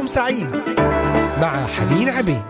صباحكم سعيد مع حنين عبيد.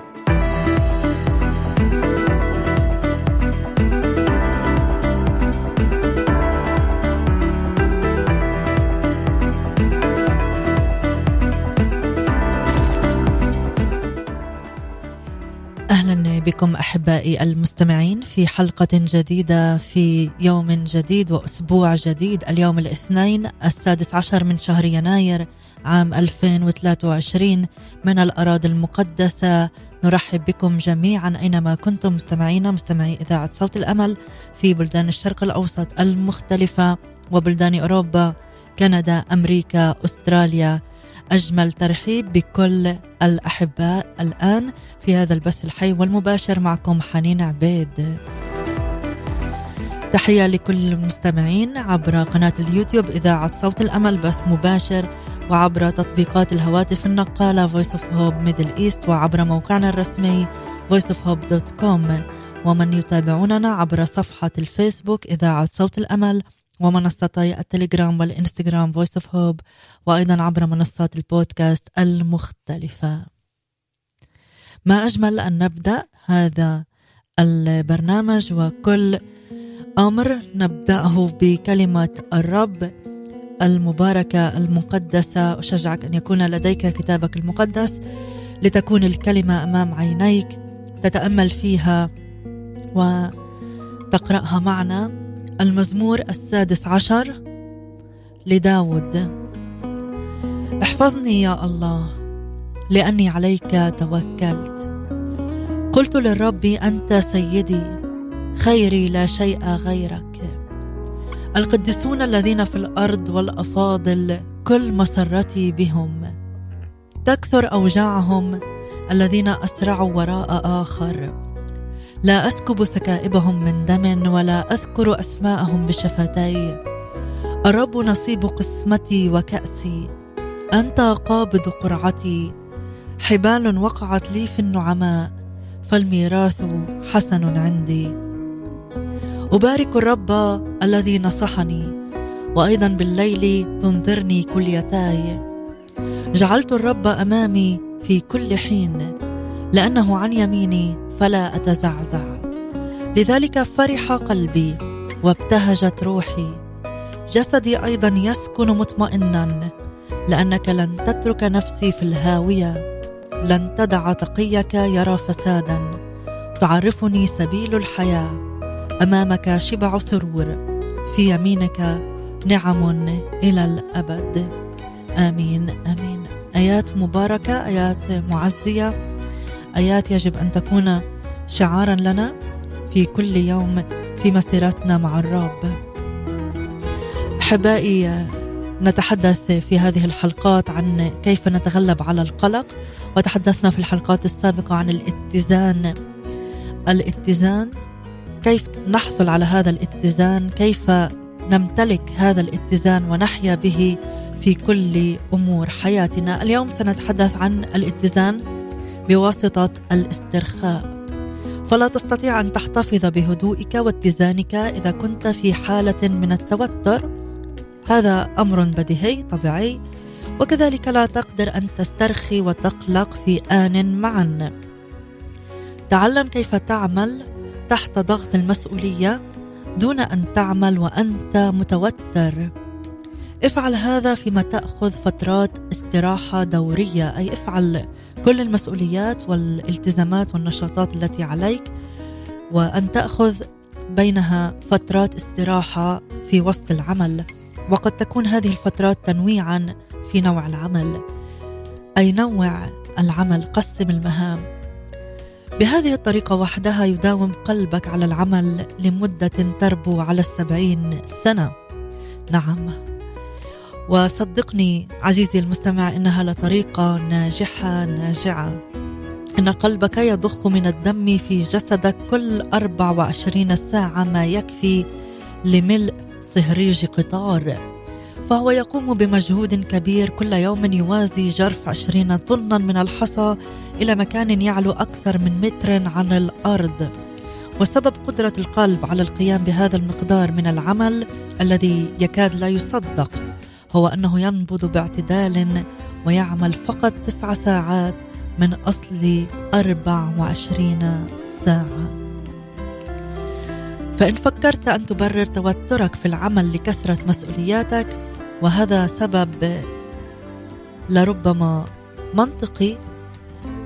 بكم أحبائي المستمعين في حلقة جديدة في يوم جديد وأسبوع جديد. اليوم الاثنين السادس عشر من شهر يناير عام 2023 من الأراضي المقدسة. نرحب بكم جميعا أينما كنتم مستمعينا مستمعي إذاعة صوت الأمل في بلدان الشرق الأوسط المختلفة وبلدان أوروبا كندا أمريكا أستراليا. أجمل ترحيب بكل الأحباء الآن في هذا البث الحي والمباشر معكم حنين عبيد. تحية لكل المستمعين عبر قناة اليوتيوب إذاعة صوت الأمل بث مباشر وعبر تطبيقات الهواتف النقالة Voice of Hope Middle East وعبر موقعنا الرسمي voiceofhope.com ومن يتابعوننا عبر صفحة الفيسبوك إذاعة صوت الأمل ومنصتي التليجرام والإنستغرام Voice of Hope وأيضا عبر منصات البودكاست المختلفة. ما أجمل أن نبدأ هذا البرنامج وكل أمر نبدأه بكلمة الرب. المباركة المقدسة أشجعك أن يكون لديك كتابك المقدس لتكون الكلمة أمام عينيك تتأمل فيها وتقرأها معنا. المزمور السادس عشر لداود. احفظني يا الله لأني عليك توكلت. قلت للرب أنت سيدي خيري لا شيء غيرك. القديسون الذين في الأرض والأفاضل كل مسرتي بهم. تكثر أوجاعهم الذين أسرعوا وراء آخر. لا أسكب سكائبهم من دم ولا أذكر أسماءهم بشفتي. الرب نصيب قسمتي وكأسي. أنت قابض قرعتي. حبال وقعت لي في النعماء. فالميراث حسن عندي. أبارك الرب الذي نصحني وأيضا بالليل تنذرني كليتاي جعلت الرب أمامي في كل حين لأنه عن يميني فلا أتزعزع. لذلك فرح قلبي وابتهجت روحي. جسدي أيضا يسكن مطمئنا لأنك لن تترك نفسي في الهاوية. لن تدع تقيك يرى فسادا. تعرفني سبيل الحياة. أمامك شبع سرور في يمينك نعم إلى الأبد. آمين آمين. آيات مباركة آيات معزية. آيات يجب أن تكون شعارا لنا في كل يوم في مسيرتنا مع الرب. أحبائي نتحدث في هذه الحلقات عن كيف نتغلب على القلق وتحدثنا في الحلقات السابقة عن الاتزان. الاتزان كيف نحصل على هذا الاتزان؟ كيف نمتلك هذا الاتزان ونحيا به في كل أمور حياتنا؟ اليوم سنتحدث عن الاتزان بواسطة الاسترخاء. فلا تستطيع أن تحتفظ بهدوئك واتزانك إذا كنت في حالة من التوتر. هذا أمر بديهي طبيعي. وكذلك لا تقدر أن تسترخي وتقلق في آن معا. تعلم كيف تعمل تحت ضغط المسؤولية دون أن تعمل وأنت متوتر. افعل هذا فيما تأخذ فترات استراحة دورية أي افعل كل المسؤوليات والالتزامات والنشاطات التي عليك وأن تأخذ بينها فترات استراحة في وسط العمل. وقد تكون هذه الفترات تنويعا في نوع العمل. أي نوع العمل؟ قسم المهام. بهذه الطريقة وحدها يداوم قلبك على العمل لمدة تربو على السبعين سنة. نعم. وصدقني عزيزي المستمع إنها لطريقة ناجحة ناجعة. إن قلبك يضخ من الدم في جسدك كل 24 ساعة ما يكفي لملء صهريج قطار. فهو يقوم بمجهود كبير كل يوم يوازي جرف عشرين طنا من الحصى إلى مكان يعلو أكثر من متر عن الأرض. وسبب قدرة القلب على القيام بهذا المقدار من العمل الذي يكاد لا يصدق هو أنه ينبض باعتدال ويعمل فقط تسعة ساعات من أصل 24 ساعة. فإن فكرت أن تبرر توترك في العمل لكثرة مسؤولياتك وهذا سبب لربما منطقي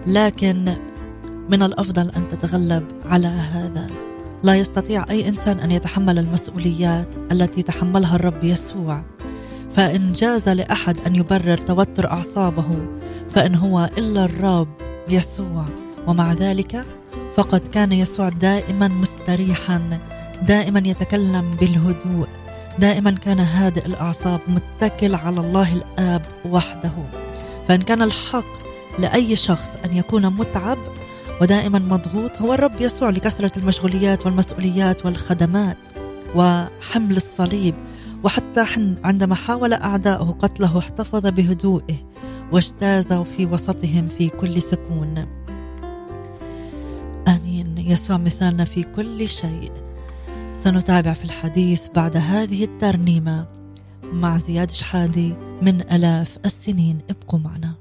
لكن من الأفضل أن تتغلب على هذا. لا يستطيع أي إنسان أن يتحمل المسؤوليات التي تحملها الرب يسوع. فإن جاز لأحد أن يبرر توتر أعصابه فإن هو إلا الرب يسوع. ومع ذلك فقد كان يسوع دائما مستريحا دائما يتكلم بالهدوء. دائما كان هادئ الأعصاب متكل على الله الآب وحده. فإن كان الحق لأي شخص أن يكون متعب ودائما مضغوط هو الرب يسوع لكثرة المشغوليات والمسؤوليات والخدمات وحمل الصليب. وحتى عندما حاول أعداؤه قتله احتفظ بهدوئه واجتاز في وسطهم في كل سكون. آمين. يسوع مثالنا في كل شيء. سنتابع في الحديث بعد هذه الترنيمة مع زياد شحادي من آلاف السنين. ابقوا معنا.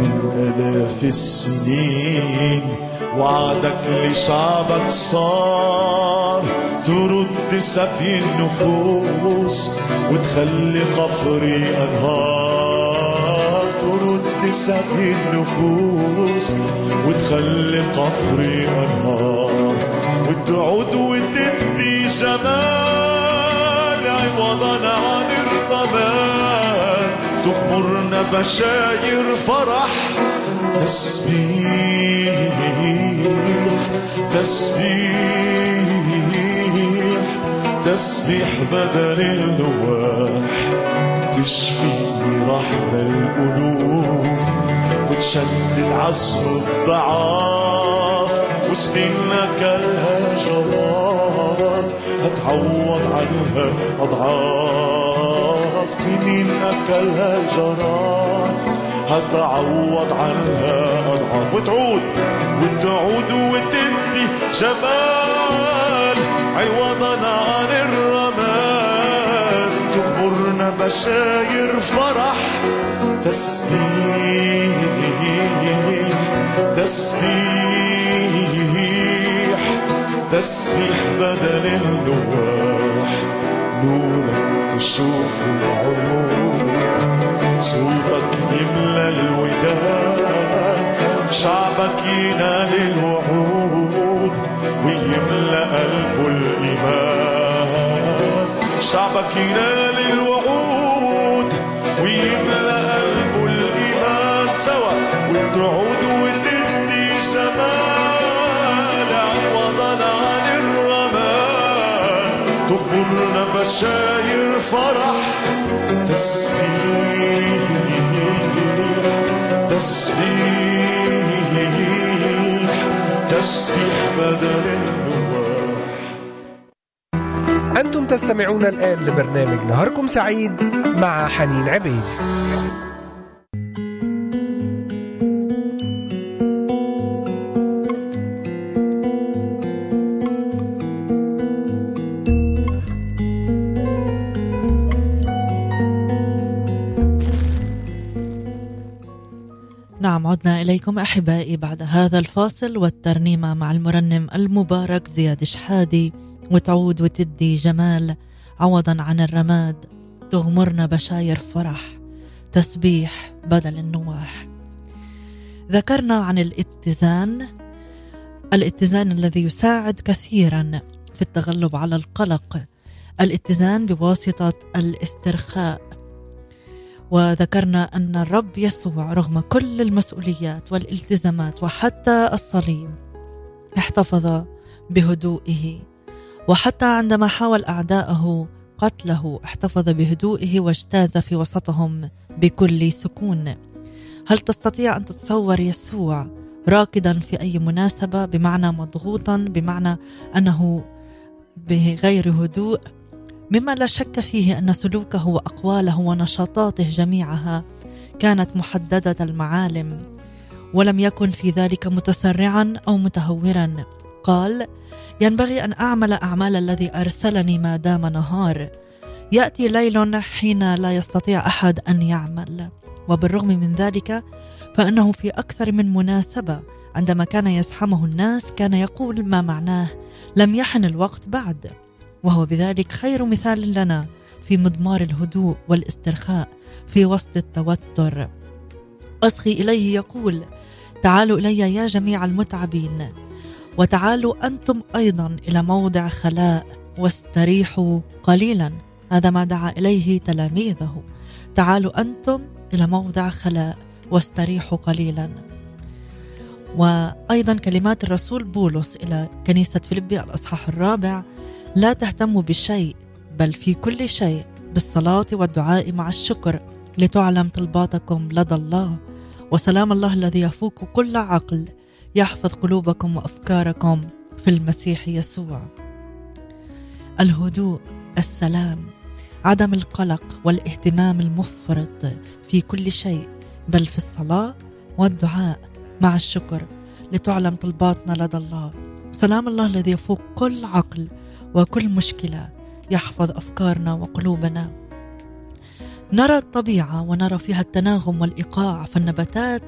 من آلاف السنين وعدك لشعبك صار ترد سفي النفوس وتخلي قفري أنهار. ترد سفي النفوس وتخلي قفري أنهار. وتعود وتدي تغمرنا بشاير فرح تسبيح تسبيح تسبيح بدل اللواح تشفي رحم القلوب وتشدد عصر الضعاف وسنيننا كلها الجرار هتعوض عنها أضعاف. سنين أكلها الجراد هتعوض عنها أضعاف وتعود. وتعود وتدي جمال عوضا عن الرمال. تغمرنا بشاير فرح. تسبيح. تسبيح. تسبيح بدل النواح نورك تشوف العيون. صوتك يملى الوداد شعبك ينال الوعود ويملى قلبه الإيمان شعبك ينال بشاير فرح تسبيح تسبيح تسبيح بدل النواح أنتم تستمعون الآن لبرنامج نهاركم سعيد مع حنين عبيد. إليكم أحبائي بعد هذا الفاصل والترنيمة مع المرنم المبارك زياد شحادي وتعود وتدي جمال عوضا عن الرماد تغمرنا بشاير فرح تسبيح بدل النواح. ذكرنا عن الاتزان الاتزان الذي يساعد كثيرا في التغلب على القلق الاتزان بواسطة الاسترخاء. وذكرنا أن الرب يسوع رغم كل المسؤوليات والالتزامات وحتى الصليب احتفظ بهدوئه. وحتى عندما حاول أعداءه قتله احتفظ بهدوئه واجتاز في وسطهم بكل سكون. هل تستطيع أن تتصور يسوع راكدا في أي مناسبة بمعنى مضغوطا بمعنى أنه بغير هدوء؟ مما لا شك فيه أن سلوكه وأقواله ونشاطاته جميعها كانت محددة المعالم ولم يكن في ذلك متسرعا أو متهورا. قال ينبغي أن أعمل أعمال الذي أرسلني ما دام نهار. يأتي ليل حين لا يستطيع أحد أن يعمل. وبالرغم من ذلك فإنه في أكثر من مناسبة. عندما كان يزحمه الناس كان يقول ما معناه. لم يحن الوقت بعد. وهو بذلك خير مثال لنا في مضمار الهدوء والاسترخاء في وسط التوتر. أصغي إليه يقول تعالوا إلي يا جميع المتعبين وتعالوا أنتم أيضا إلى موضع خلاء واستريحوا قليلا. هذا ما دعا إليه تلاميذه. تعالوا أنتم إلى موضع خلاء واستريحوا قليلا. وأيضا كلمات الرسول بولس إلى كنيسة فيلبي الأصحاح الرابع لا تهتموا بشيء بل في كل شيء بالصلاة والدعاء مع الشكر لتعلم طلباتكم لدى الله. وسلام الله الذي يفوق كل عقل يحفظ قلوبكم وأفكاركم في المسيح يسوع. الهدوء السلام عدم القلق والاهتمام المفرط في كل شيء بل في الصلاة والدعاء مع الشكر لتعلم طلباتنا لدى الله. سلام الله الذي يفوق كل عقل وكل مشكلة يحفظ أفكارنا وقلوبنا. نرى الطبيعة ونرى فيها التناغم والإيقاع فالنباتات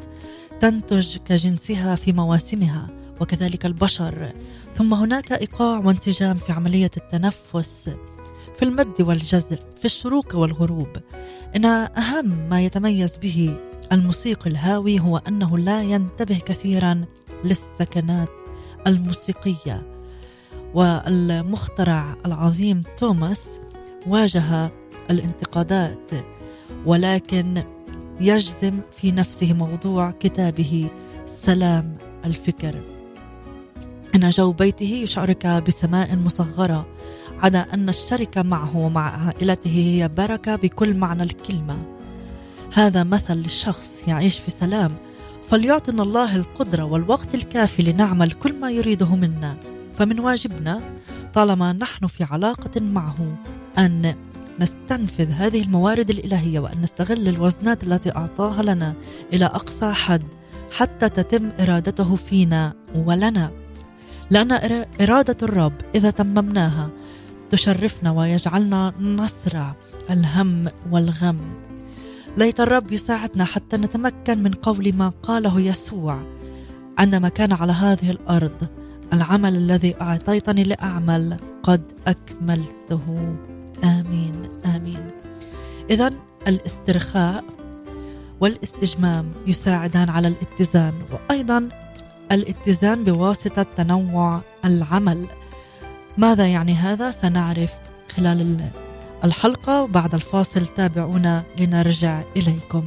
تنتج كجنسها في مواسمها وكذلك البشر. ثم هناك إيقاع وانسجام في عملية التنفس في المد والجزر في الشروق والغروب. إن أهم ما يتميز به الموسيقي الهاوي هو أنه لا ينتبه كثيرا للسكنات الموسيقية. والمخترع العظيم توماس واجه الانتقادات ولكن يجزم في نفسه موضوع كتابه سلام الفكر. إن جو بيته يشعرك بسماء مصغرة عدا أن الشركة معه ومع عائلته هي بركة بكل معنى الكلمة. هذا مثل للشخص يعيش في سلام فليعطنا الله القدرة والوقت الكافي لنعمل كل ما يريده منا. فمن واجبنا طالما نحن في علاقة معه أن نستنفذ هذه الموارد الإلهية وأن نستغل الوزنات التي أعطاها لنا إلى أقصى حد حتى تتم إرادته فينا ولنا. لأن إرادة الرب إذا تممناها تشرفنا ويجعلنا نصرع الهم والغم. ليت الرب يساعدنا حتى نتمكن من قول ما قاله يسوع. عندما كان على هذه الأرض العمل الذي أعطيتني لأعمل قد أكملته. آمين آمين. اذا الاسترخاء والاستجمام يساعدان على الاتزان وأيضا الاتزان بواسطة تنوع العمل. ماذا يعني هذا؟ سنعرف خلال الحلقة وبعد الفاصل تابعونا لنرجع إليكم.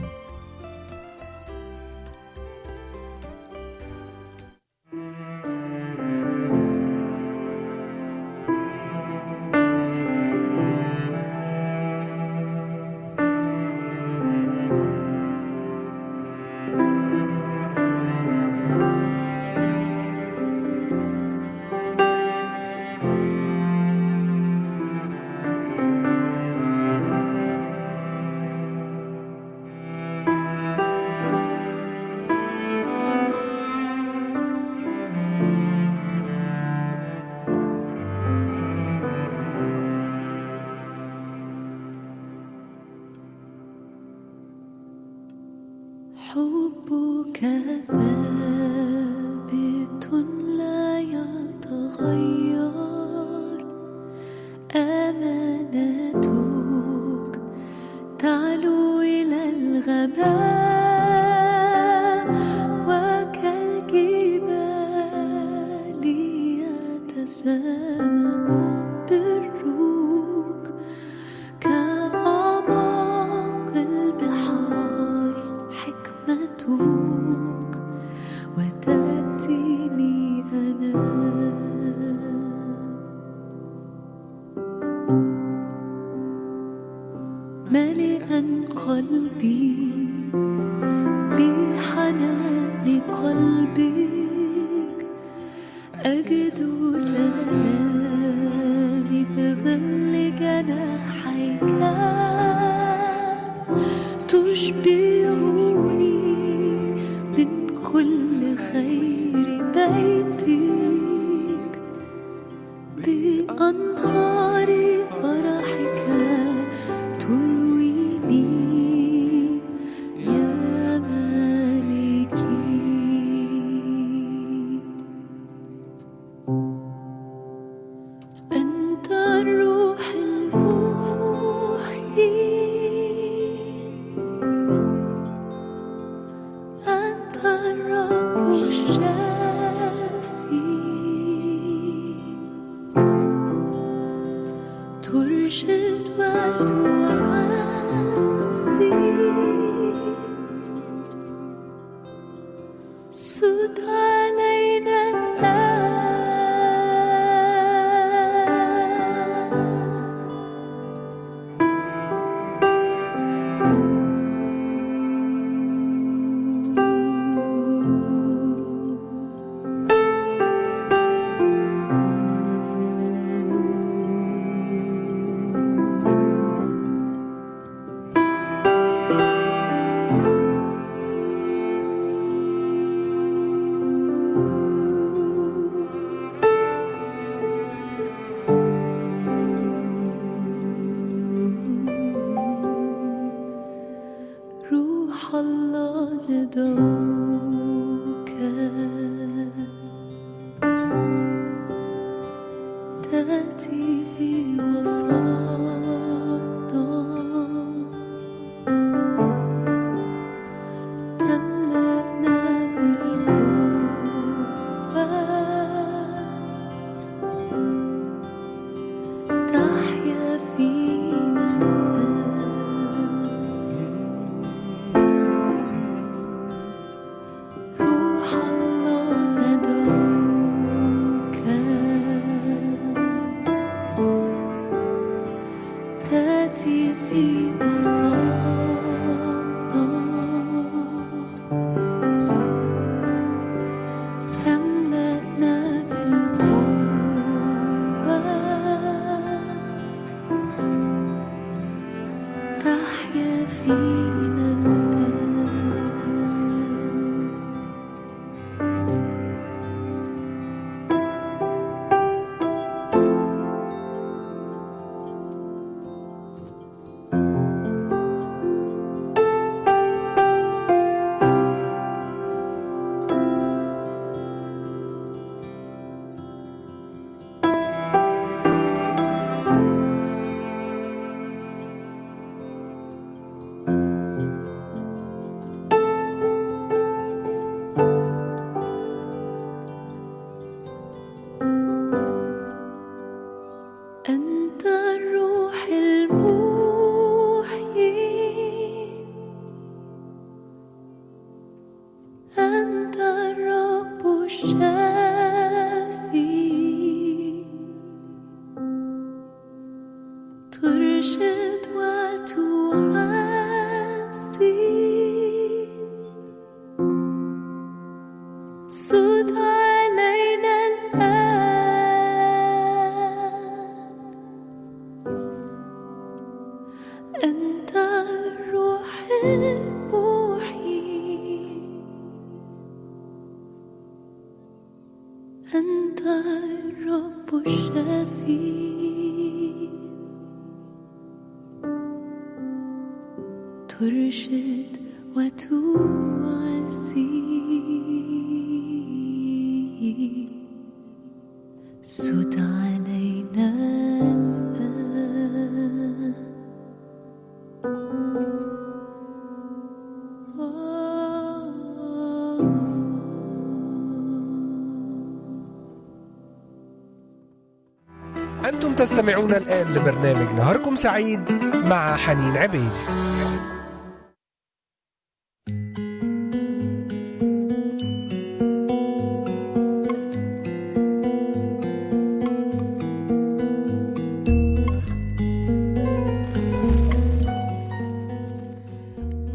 تستمعون الآن لبرنامج نهاركم سعيد مع حنين عبيد.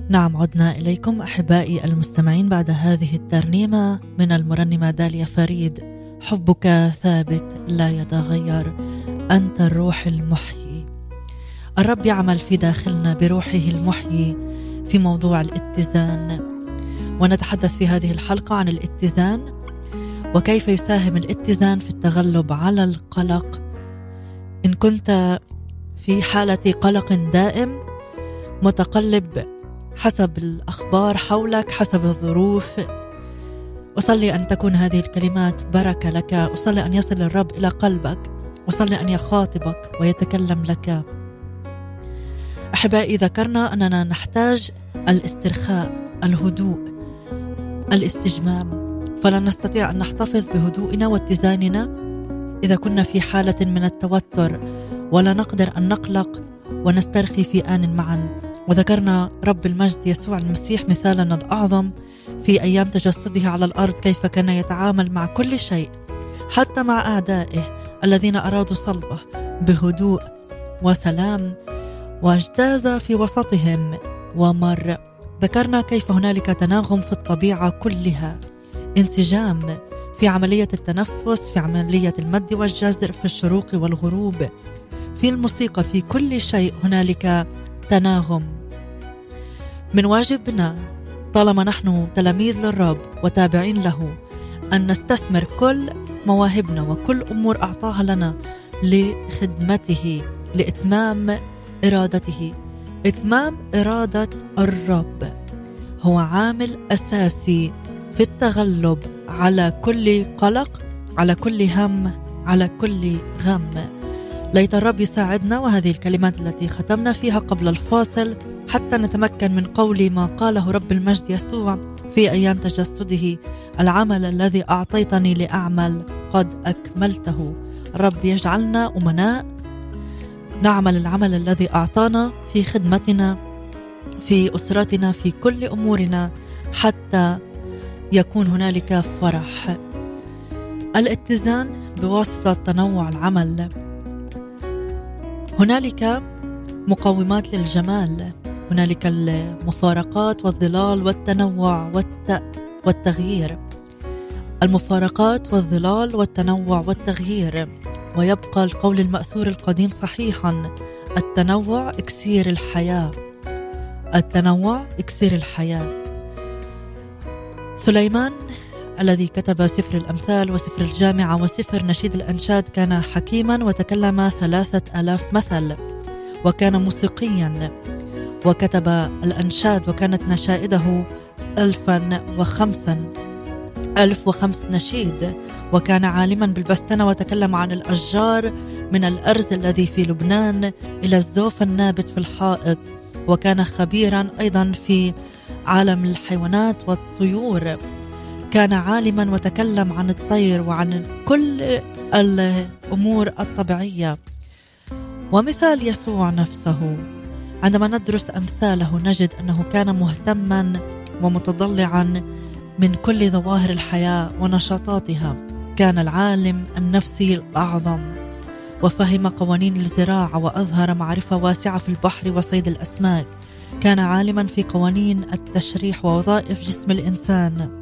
نعم عدنا إليكم أحبائي المستمعين بعد هذه الترنيمة من المرنمة داليا فريد. حبك ثابت لا يتغير. أنت الروح المحيي. الرب يعمل في داخلنا بروحه المحيي في موضوع الاتزان. ونتحدث في هذه الحلقة عن الاتزان وكيف يساهم الاتزان في التغلب على القلق. إن كنت في حالة قلق دائم متقلب حسب الأخبار حولك حسب الظروف أصلي أن تكون هذه الكلمات بركة لك. أصلي أن يصل الرب إلى قلبك. أصلي أن يخاطبك ويتكلم لك. أحبائي ذكرنا أننا نحتاج الاسترخاء الهدوء الاستجمام. فلا نستطيع أن نحتفظ بهدوئنا واتزاننا إذا كنا في حالة من التوتر ولا نقدر أن نقلق ونسترخي في آن معا. وذكرنا رب المجد يسوع المسيح مثالنا الأعظم في أيام تجسده على الأرض كيف كان يتعامل مع كل شيء حتى مع أعدائه. الذين أرادوا صلبه بهدوء وسلام واجتاز في وسطهم ومر. ذكرنا كيف هنالك تناغم في الطبيعة كلها. انسجام في عملية التنفس في عملية المد والجزر في الشروق والغروب. في الموسيقى في كل شيء هنالك تناغم. من واجبنا طالما نحن تلاميذ للرب وتابعين له أن نستثمر كل مواهبنا وكل أمور أعطاها لنا لخدمته لإتمام إرادته. إتمام إرادة الرب هو عامل أساسي في التغلب على كل قلق على كل هم على كل غم. ليت الرب يساعدنا وهذه الكلمات التي ختمنا فيها قبل الفاصل حتى نتمكن من قول ما قاله رب المجد يسوع. في أيام تجسده العمل الذي أعطيتني لأعمل قد أكملته. رب يجعلنا أمناء. نعمل العمل الذي أعطانا في خدمتنا في أسرتنا في كل أمورنا حتى يكون هنالك فرح. الاتزان بواسطة تنوع العمل. هنالك مقومات للجمال. هنالك المفارقات والظلال والتنوع والت... والتغيير. المفارقات والظلال والتنوع والتغيير. ويبقى القول المأثور القديم صحيحا التنوع إكسير الحياة. التنوع إكسير الحياة. سليمان الذي كتب سفر الأمثال وسفر الجامعة وسفر نشيد الأنشاد كان حكيما وتكلم ثلاثة ألاف مثل وكان موسيقيا. وكتب الأنشاد وكانت نشائده ألفا وخمسا ألف وخمس نشيد وكان عالما بالبستنة وتكلم عن الأشجار من الأرز الذي في لبنان إلى الزوف النابت في الحائط وكان خبيرا أيضا في عالم الحيوانات والطيور. كان عالما وتكلم عن الطير وعن كل الأمور الطبيعية. ومثال يسوع نفسه. عندما ندرس أمثاله نجد أنه كان مهتما ومتضلعا من كل ظواهر الحياة ونشاطاتها. كان العالم النفسي الأعظم وفهم قوانين الزراعة وأظهر معرفة واسعة في البحر وصيد الأسماك. كان عالما في قوانين التشريح ووظائف جسم الإنسان.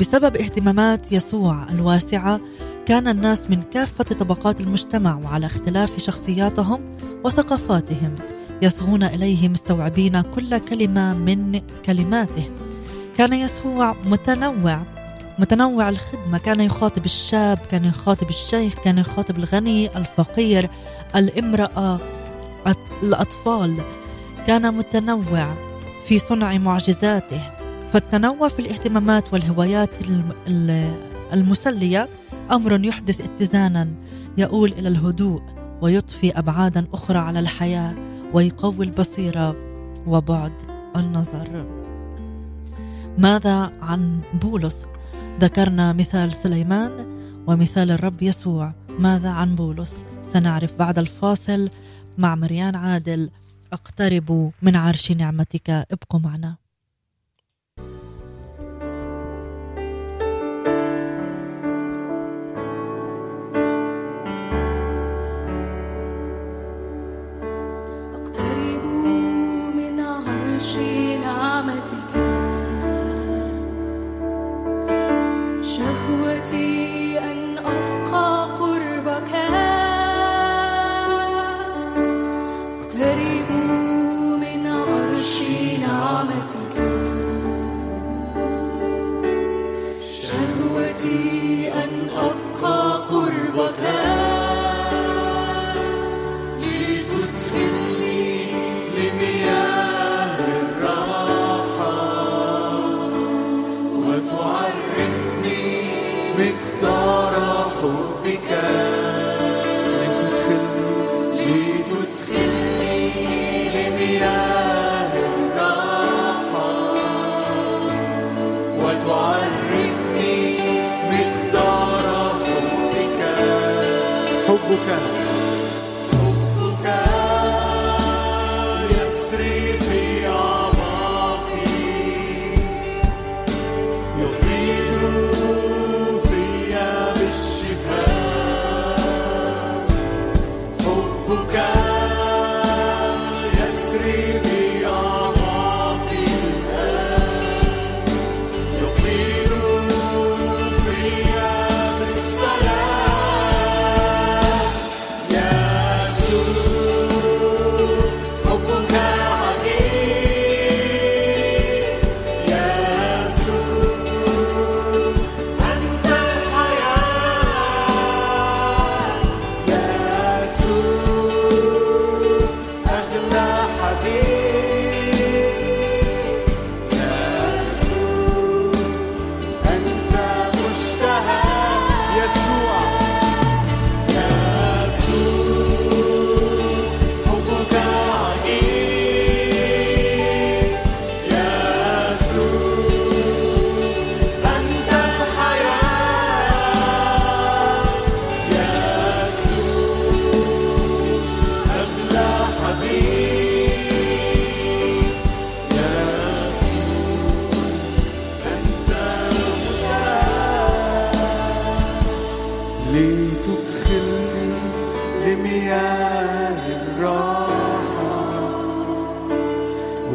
بسبب اهتمامات يسوع الواسعة كان الناس من كافة طبقات المجتمع وعلى اختلاف شخصياتهم وثقافاتهم. يصغون إليه مستوعبين كل كلمة من كلماته. كان يسوع متنوع متنوع الخدمة. كان يخاطب الشاب كان يخاطب الشيخ كان يخاطب الغني الفقير الامرأة الأطفال. كان متنوع في صنع معجزاته. فالتنوع في الاهتمامات والهوايات المسلية أمر يحدث اتزانا. يؤول إلى الهدوء ويضفي أبعادا أخرى على الحياة. ويقوي البصيره وبعد النظر. ماذا عن بولس؟ ذكرنا مثال سليمان ومثال الرب يسوع. ماذا عن بولس؟ سنعرف بعد الفاصل مع مريان عادل. اقترب من عرش نعمتك ابقوا معنا.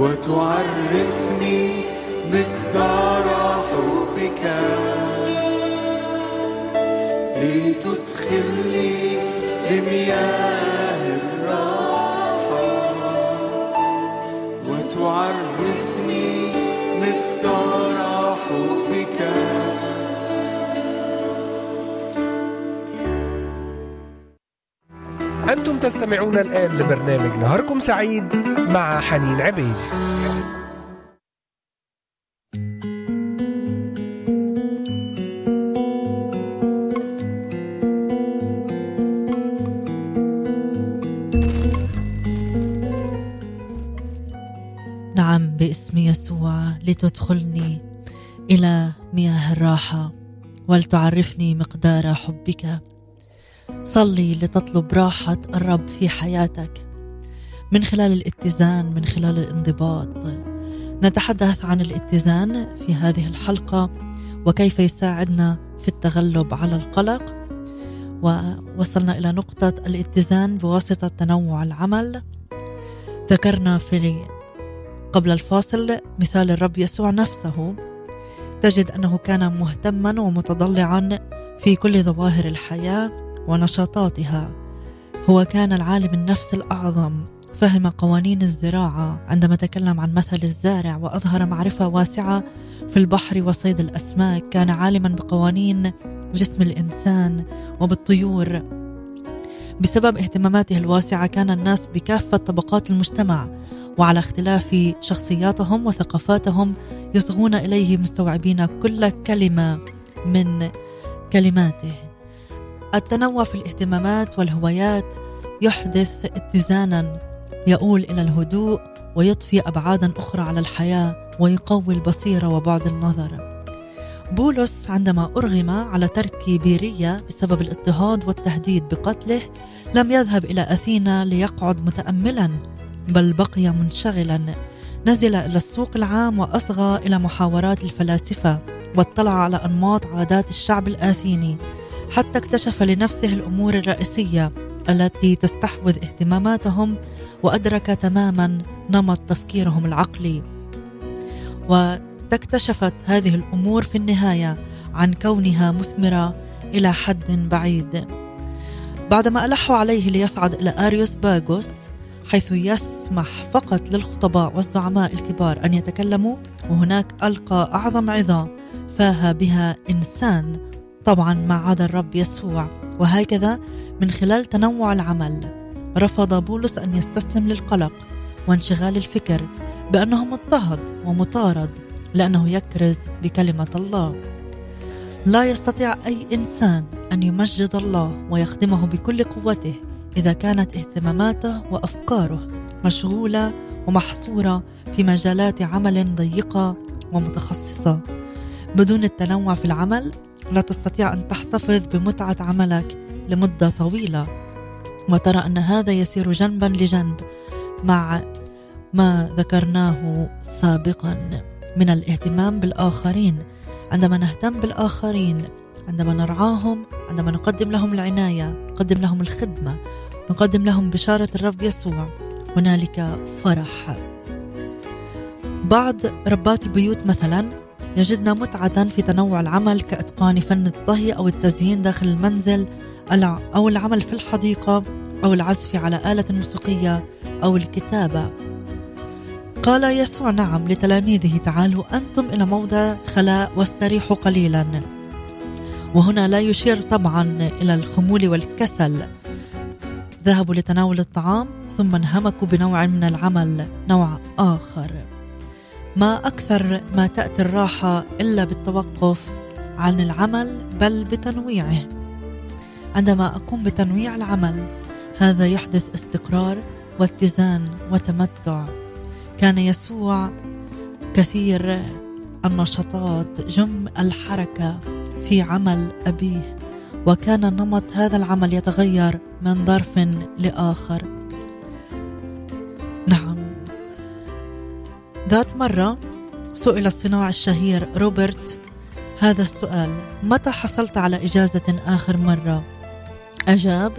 وتعرفني مقدار حبك. لتدخلني لمياه تستمعون الآن لبرنامج نهاركم سعيد مع حنين عبيد. نعم باسم يسوع لتدخلني إلى مياه الراحة ولتعرفني مقدار حبك. صلي لتطلب راحة الرب في حياتك. من خلال الاتزان من خلال الانضباط. نتحدث عن الاتزان في هذه الحلقة وكيف يساعدنا في التغلب على القلق. ووصلنا إلى نقطة الاتزان بواسطة تنوع العمل. ذكرنا في قبل الفاصل مثال الرب يسوع نفسه. تجد أنه كان مهتما ومتضلعا في كل ظواهر الحياة. ونشاطاتها. هو كان العالم النفس الأعظم فهم قوانين الزراعة عندما تكلم عن مثل الزارع وأظهر معرفة واسعة في البحر وصيد الأسماك. كان عالما بقوانين جسم الإنسان وبالطيور. بسبب اهتماماته الواسعة كان الناس بكافة طبقات المجتمع وعلى اختلاف شخصياتهم وثقافاتهم يصغون إليه مستوعبين كل كلمة من كلماته. التنوع في الاهتمامات والهوايات يحدث اتزانا يؤول إلى الهدوء ويضفي أبعادا أخرى على الحياة ويقوي البصيرة وبعد النظر. بولس عندما أرغم على ترك بيريه بسبب الاضطهاد والتهديد بقتله لم يذهب إلى أثينا ليقعد متاملا بل بقي منشغلا. نزل إلى السوق العام وأصغى إلى محاورات الفلاسفة واطلع على أنماط عادات الشعب الأثيني. حتى اكتشف لنفسه الأمور الرئيسية التي تستحوذ اهتماماتهم وأدرك تماما نمط تفكيرهم العقلي. وتكتشفت هذه الأمور في النهاية عن كونها مثمرة إلى حد بعيد. بعدما الحوا عليه ليصعد إلى آريوس باغوس حيث يسمح فقط للخطباء والزعماء الكبار أن يتكلموا وهناك ألقى أعظم عظة فاها بها إنسان طبعا ما عدا الرب يسوع وهكذا من خلال تنوع العمل رفض بولس أن يستسلم للقلق وانشغال الفكر بأنه مضطهد ومطارد لأنه يكرز بكلمة الله. لا يستطيع أي إنسان أن يمجد الله ويخدمه بكل قوته إذا كانت اهتماماته وأفكاره مشغولة ومحصورة في مجالات عمل ضيقة ومتخصصة. بدون التنوع في العمل لا تستطيع أن تحتفظ بمتعة عملك لمدة طويلة. وترى أن هذا يسير جنبا لجنب مع ما ذكرناه سابقا من الاهتمام بالآخرين. عندما نهتم بالآخرين عندما نرعاهم عندما نقدم لهم العناية نقدم لهم الخدمة نقدم لهم بشارة الرب يسوع هنالك فرح. بعض ربات البيوت مثلا يجدن متعة في تنوع العمل كإتقان فن الطهي أو التزيين داخل المنزل أو العمل في الحديقة أو العزف على آلة موسيقية أو الكتابة. قال يسوع نعم لتلاميذه تعالوا أنتم إلى موضع خلاء واستريحوا قليلا. وهنا لا يشير طبعا إلى الخمول والكسل. ذهبوا لتناول الطعام ثم انهمكوا بنوع من العمل نوع آخر. ما أكثر ما تأتي الراحة إلا بالتوقف عن العمل بل بتنويعه. عندما أقوم بتنويع العمل هذا يحدث استقرار واتزان وتمتع. كان يسوع كثير النشاطات جم الحركة في عمل أبيه وكان نمط هذا العمل يتغير من ظرف لآخر. ذات مرة سئل الصناعي الشهير روبرت هذا السؤال متى حصلت على إجازة آخر مرة؟ أجاب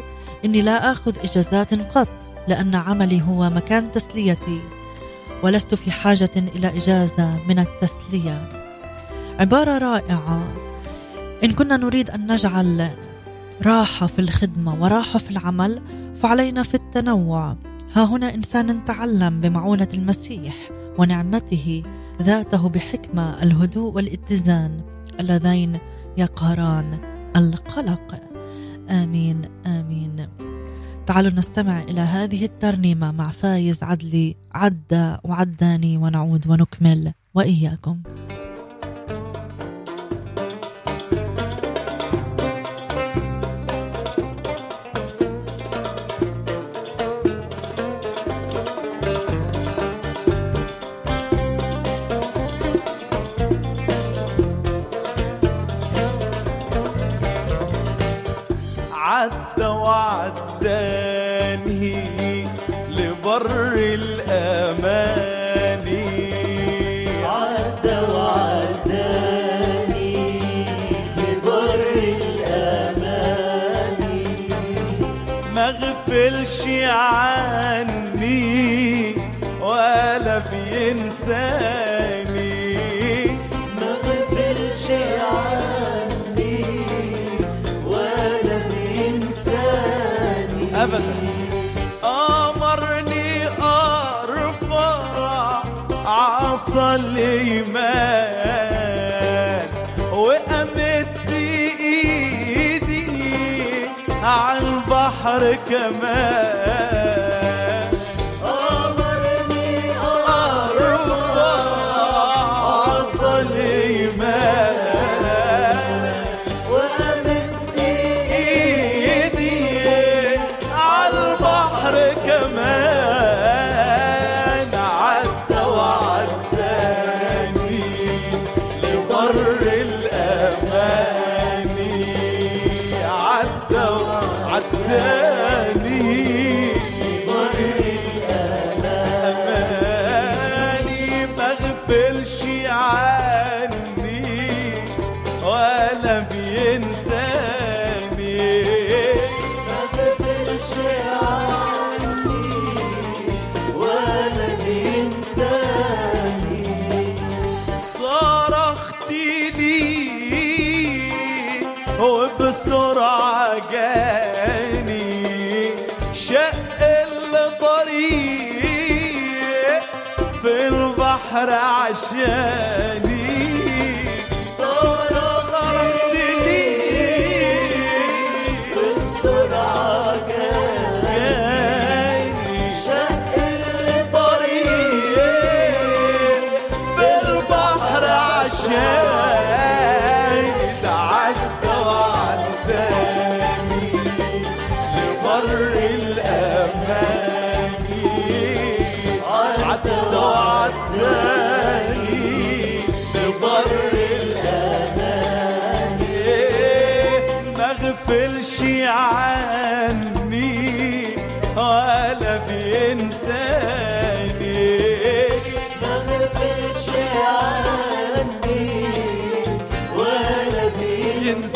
إني لا آخذ إجازات قط لأن عملي هو مكان تسليتي ولست في حاجة إلى إجازة من التسلية. عبارة رائعة. إن كنا نريد أن نجعل راحة في الخدمة وراحة في العمل فعلينا في التنوع. ها هنا إنسان تعلم بمعونة المسيح ونعمته ذاته بحكمة الهدوء والاتزان اللذين يقهران القلق. آمين آمين. تعالوا نستمع إلى هذه الترنيمة مع فايز عدلي عدى وعداني ونعود ونكمل وإياكم. وعداني لبر الأماني عدى وعداني لبر الأماني ما غفلش عني ولا بينساني. الإيمان وأمد إيدي على البحر كمان. البحر عشاني.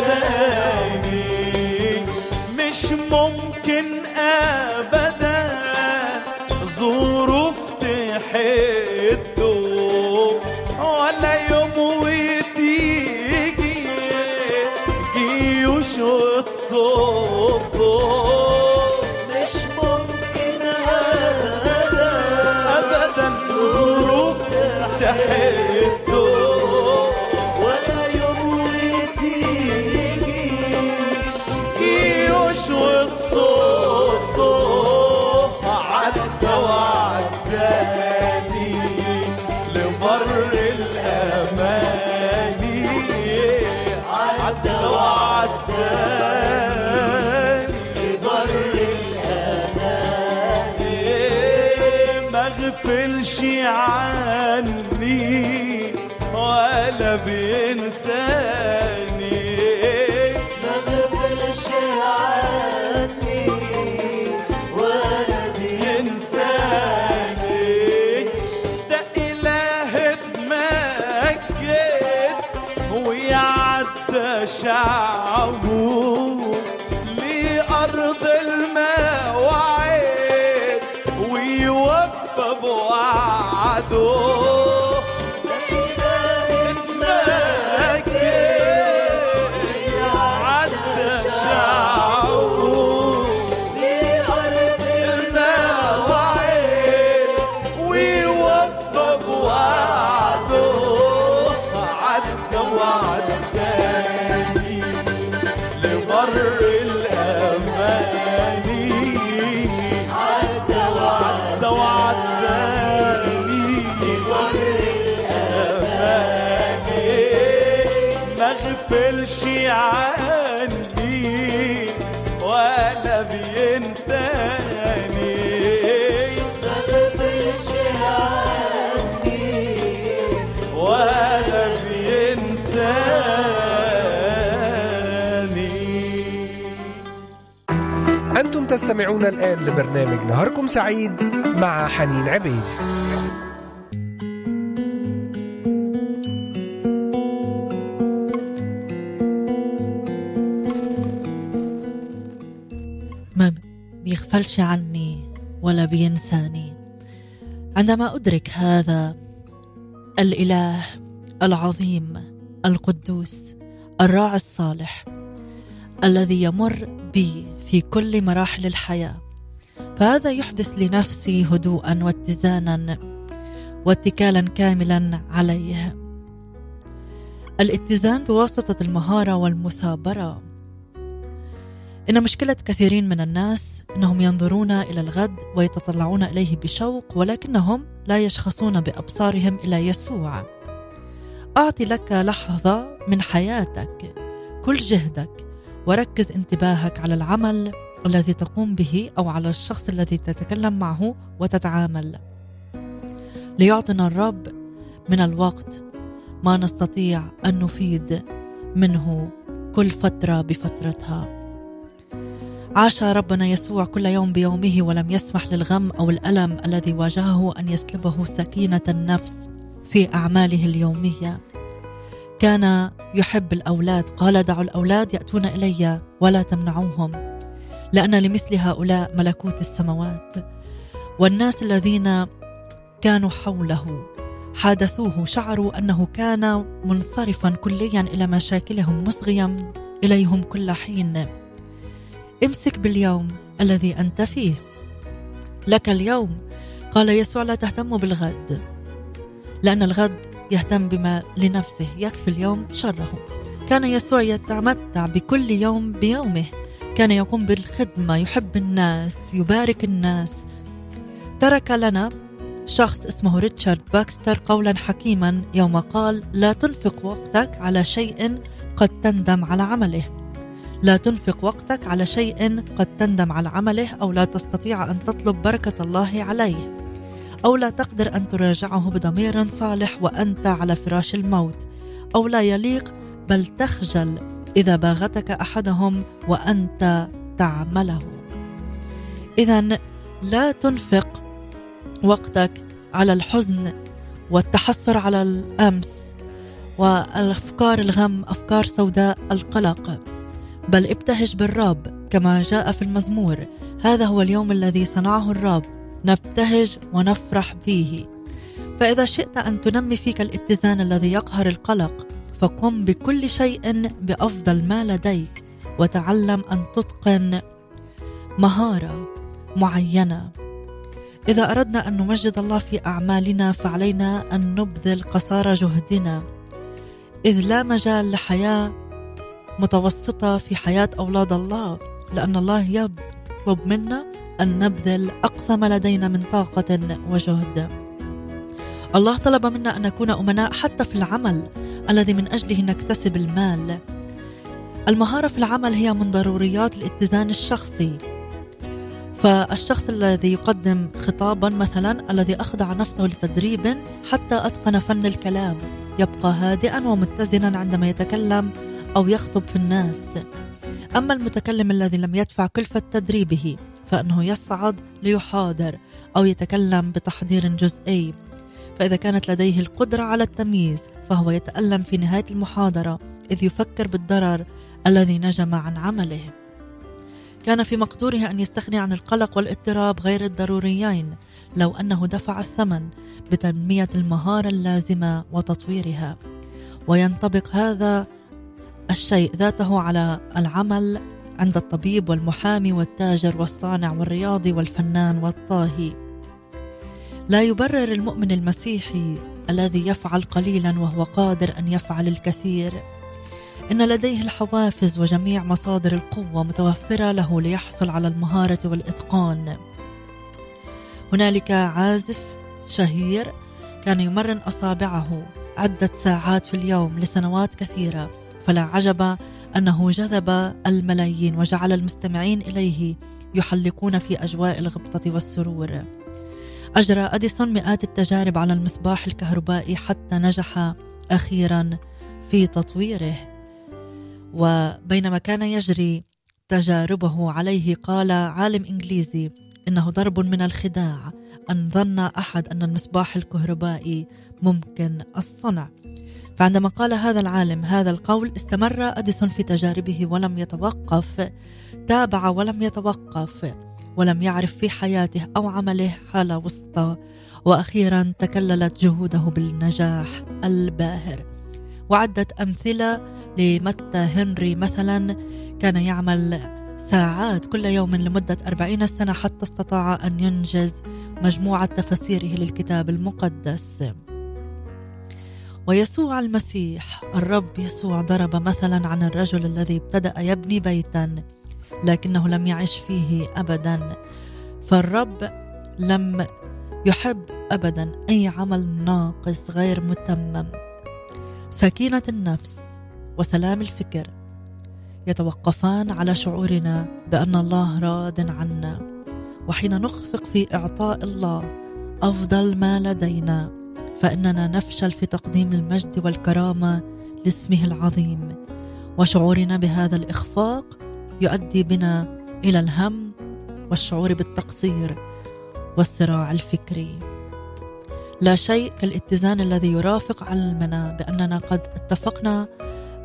ينساني مش ممكن ابدا ظروف تحده. ولا يوم وتيجي جيوش وتصده مش عدى وعداني بر الأمان ما غفلش عني ولا بينساني. تستمعون الآن لبرنامج نهاركم سعيد مع حنين عبيد. ما بيغفلش عني ولا بينساني. عندما أدرك هذا الإله العظيم القدوس الراعي الصالح الذي يمر بي في كل مراحل الحياة. فهذا يحدث لنفسي هدوءا واتزانا واتكالا كاملا عليه. الاتزان بواسطة المهارة والمثابرة. إن مشكلة كثيرين من الناس أنهم ينظرون إلى الغد ويتطلعون إليه بشوق ولكنهم لا يشخصون بأبصارهم إلى يسوع. أعطي لك لحظة من حياتك كل جهدك. وركز انتباهك على العمل الذي تقوم به أو على الشخص الذي تتكلم معه وتتعامل. ليعطنا الرب من الوقت ما نستطيع أن نفيد منه كل فترة بفترتها. عاش ربنا يسوع كل يوم بيومه ولم يسمح للغم أو الألم الذي واجهه أن يسلبه سكينة النفس في أعماله اليومية. كان يحب الأولاد قال دعوا الأولاد يأتون إلي ولا تمنعوهم لأن لمثل هؤلاء ملكوت السماوات والناس الذين كانوا حوله حادثوه شعروا أنه كان منصرفا كليا إلى مشاكلهم مصغيا إليهم كل حين. امسك باليوم الذي أنت فيه. لك اليوم قال يسوع لا تهتموا بالغد لأن الغد يهتم بما لنفسه يكفي اليوم شره. كان يسوع يتمتع بكل يوم بيومه. كان يقوم بالخدمة يحب الناس يبارك الناس. ترك لنا شخص اسمه ريتشارد باكستر قولا حكيما يوم قال لا تنفق وقتك على شيء قد تندم على عمله. لا تنفق وقتك على شيء قد تندم على عمله أو لا تستطيع أن تطلب بركة الله عليه. أو لا تقدر أن تراجعه بضمير صالح وأنت على فراش الموت أو لا يليق بل تخجل إذا باغتك أحدهم وأنت تعمله. اذا لا تنفق وقتك على الحزن والتحسر على الأمس والأفكار الغم أفكار سوداء القلق. بل ابتهج بالرب كما جاء في المزمور. هذا هو اليوم الذي صنعه الرب. نبتهج ونفرح فيه فإذا شئت أن تنمي فيك الاتزان الذي يقهر القلق فقم بكل شيء بأفضل ما لديك وتعلم أن تتقن مهارة معينة. إذا أردنا أن نمجد الله في أعمالنا فعلينا أن نبذل قصارى جهدنا. إذ لا مجال لحياة متوسطة في حياة أولاد الله لأن الله يطلب منا أن نبذل أقصى ما لدينا من طاقة وجهد. الله طلب منا أن نكون أمناء حتى في العمل الذي من أجله نكتسب المال. المهارة في العمل هي من ضروريات الاتزان الشخصي. فالشخص الذي يقدم خطابا مثلا الذي أخضع نفسه لتدريب حتى أتقن فن الكلام يبقى هادئا ومتزنا عندما يتكلم أو يخطب في الناس. أما المتكلم الذي لم يدفع كلفة تدريبه فإنه يصعد ليحاضر أو يتكلم بتحضير جزئي. فإذا كانت لديه القدرة على التمييز فهو يتألم في نهاية المحاضرة إذ يفكر بالضرر الذي نجم عن عمله. كان في مقدوره أن يستغني عن القلق والاضطراب غير الضروريين لو أنه دفع الثمن بتنمية المهارة اللازمة وتطويرها. وينطبق هذا الشيء ذاته على العمل عند الطبيب والمحامي والتاجر والصانع والرياضي والفنان والطاهي. لا يبرر المؤمن المسيحي الذي يفعل قليلا وهو قادر أن يفعل الكثير. إن لديه الحوافز وجميع مصادر القوة متوفرة له ليحصل على المهارة والإتقان. هنالك عازف شهير كان يمرن أصابعه. عده ساعات في اليوم لسنوات كثيرة فلا عجب أنه جذب الملايين وجعل المستمعين إليه يحلقون في أجواء الغبطة والسرور. أجرى أديسون مئات التجارب على المصباح الكهربائي حتى نجح أخيرا في تطويره. وبينما كان يجري تجاربه عليه قال عالم إنجليزي إنه ضرب من الخداع. أن ظن أحد أن المصباح الكهربائي ممكن الصنع. فعندما قال هذا العالم هذا القول استمر أديسون في تجاربه ولم يتوقف تابع ولم يتوقف ولم يعرف في حياته أو عمله حالة وسطى. وأخيرا تكللت جهوده بالنجاح الباهر. وعدة أمثلة لمتى هنري مثلا كان يعمل ساعات كل يوم لمدة أربعين سنة حتى استطاع أن ينجز مجموعة تفاسيره للكتاب المقدس. ويسوع المسيح الرب يسوع ضرب مثلا عن الرجل الذي ابتدأ يبني بيتا لكنه لم يعش فيه أبدا. فالرب لم يحب أبدا أي عمل ناقص غير متمم. سكينة النفس وسلام الفكر يتوقفان على شعورنا بأن الله راض عنا وحين نخفق في إعطاء الله أفضل ما لدينا. فإننا نفشل في تقديم المجد والكرامة لاسمه العظيم وشعورنا بهذا الإخفاق يؤدي بنا إلى الهم والشعور بالتقصير والصراع الفكري. لا شيء كالاتزان الذي يرافق علمنا بأننا قد اتفقنا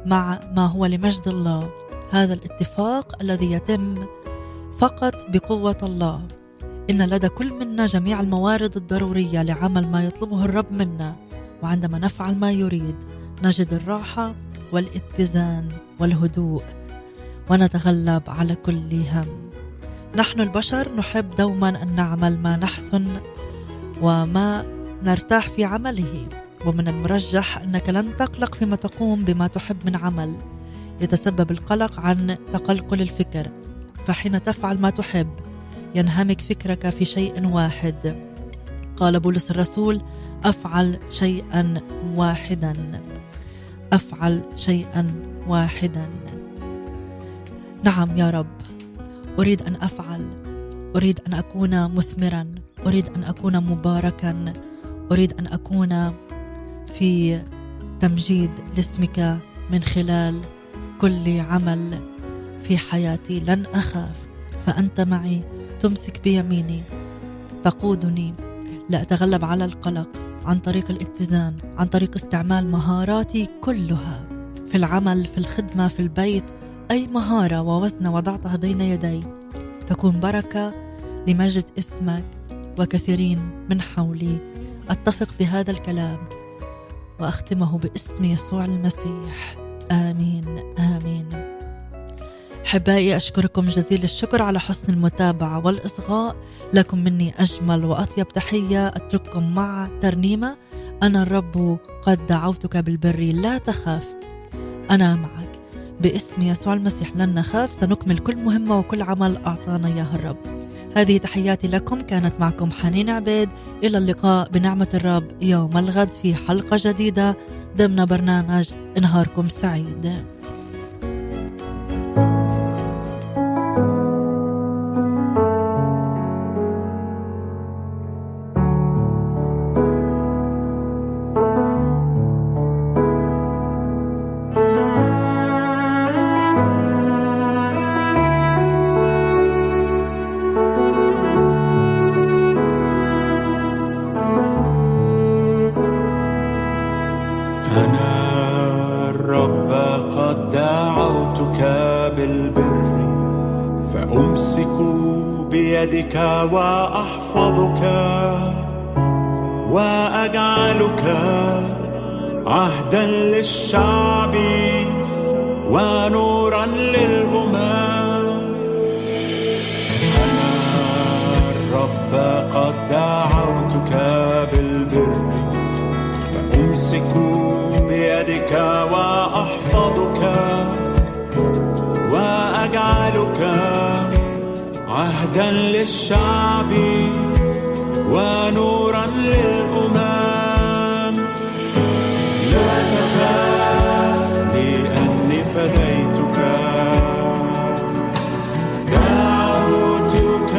مع ما هو لمجد الله. هذا الاتفاق الذي يتم فقط بقوة الله. إن لدى كل منا جميع الموارد الضرورية لعمل ما يطلبه الرب منا وعندما نفعل ما يريد نجد الراحة والاتزان والهدوء ونتغلب على كل هم. نحن البشر نحب دوما أن نعمل ما نحسن وما نرتاح في عمله ومن المرجح أنك لن تقلق فيما تقوم بما تحب من عمل. يتسبب القلق عن تقلقل الفكر فحين تفعل ما تحب ينهمك فكرك في شيء واحد. قال بولس الرسول أفعل شيئا واحدا. أفعل شيئا واحدا. نعم يا رب. أريد أن أفعل. أريد أن أكون مثمرا. أريد أن أكون مباركا. أريد أن أكون في تمجيد لاسمك من خلال كل عمل في حياتي. لن أخاف. فأنت معي. تمسك بيميني. تقودني. لاتغلب على القلق عن طريق الاتزان عن طريق استعمال مهاراتي كلها. في العمل في الخدمة في البيت أي مهارة ووزنه وضعتها بين يدي. تكون بركة لمجد اسمك وكثيرين من حولي. أتفق في هذا الكلام وأختمه باسم يسوع المسيح. احبائي أشكركم جزيل الشكر على حسن المتابعة والإصغاء. لكم مني أجمل وأطيب تحية. أترككم مع ترنيمة. أنا الرب قد دعوتك بالبر لا تخاف. أنا معك. باسم يسوع المسيح لن نخاف. سنكمل كل مهمة وكل عمل أعطانا اياه الرب. هذه تحياتي لكم. كانت معكم حنين عبيد. إلى اللقاء بنعمة الرب يوم الغد في حلقة جديدة. ضمن برنامج نهاركم سعيد. مهدا للشعب ونورا للأمم. لا تخاف لأني فديتك. دعوتك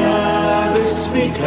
باسمك.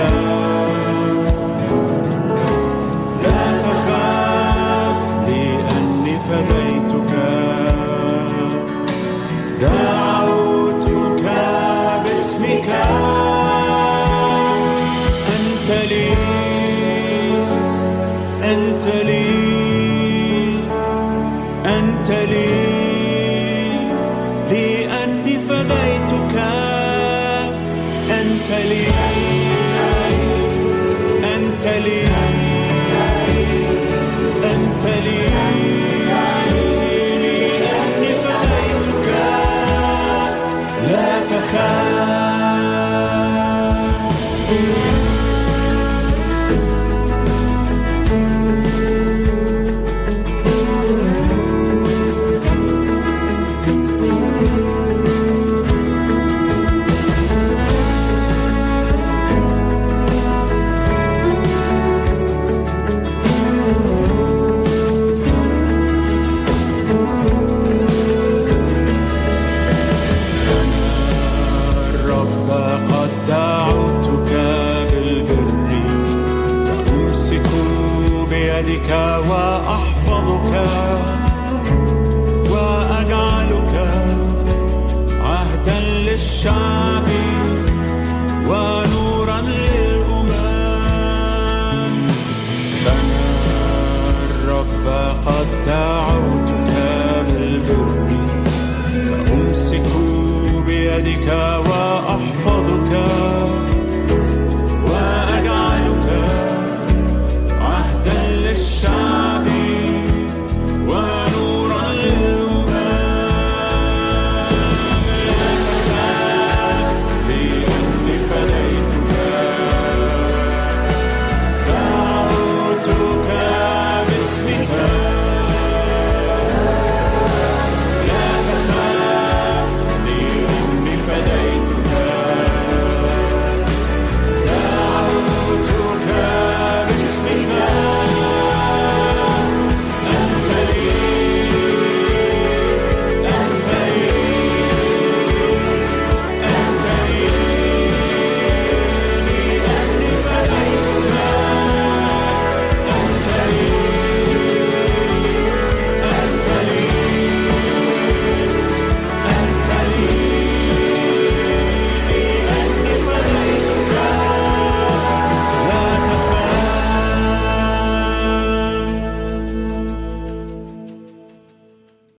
بيدك وأحفظك وأجعلك عهدا للشعب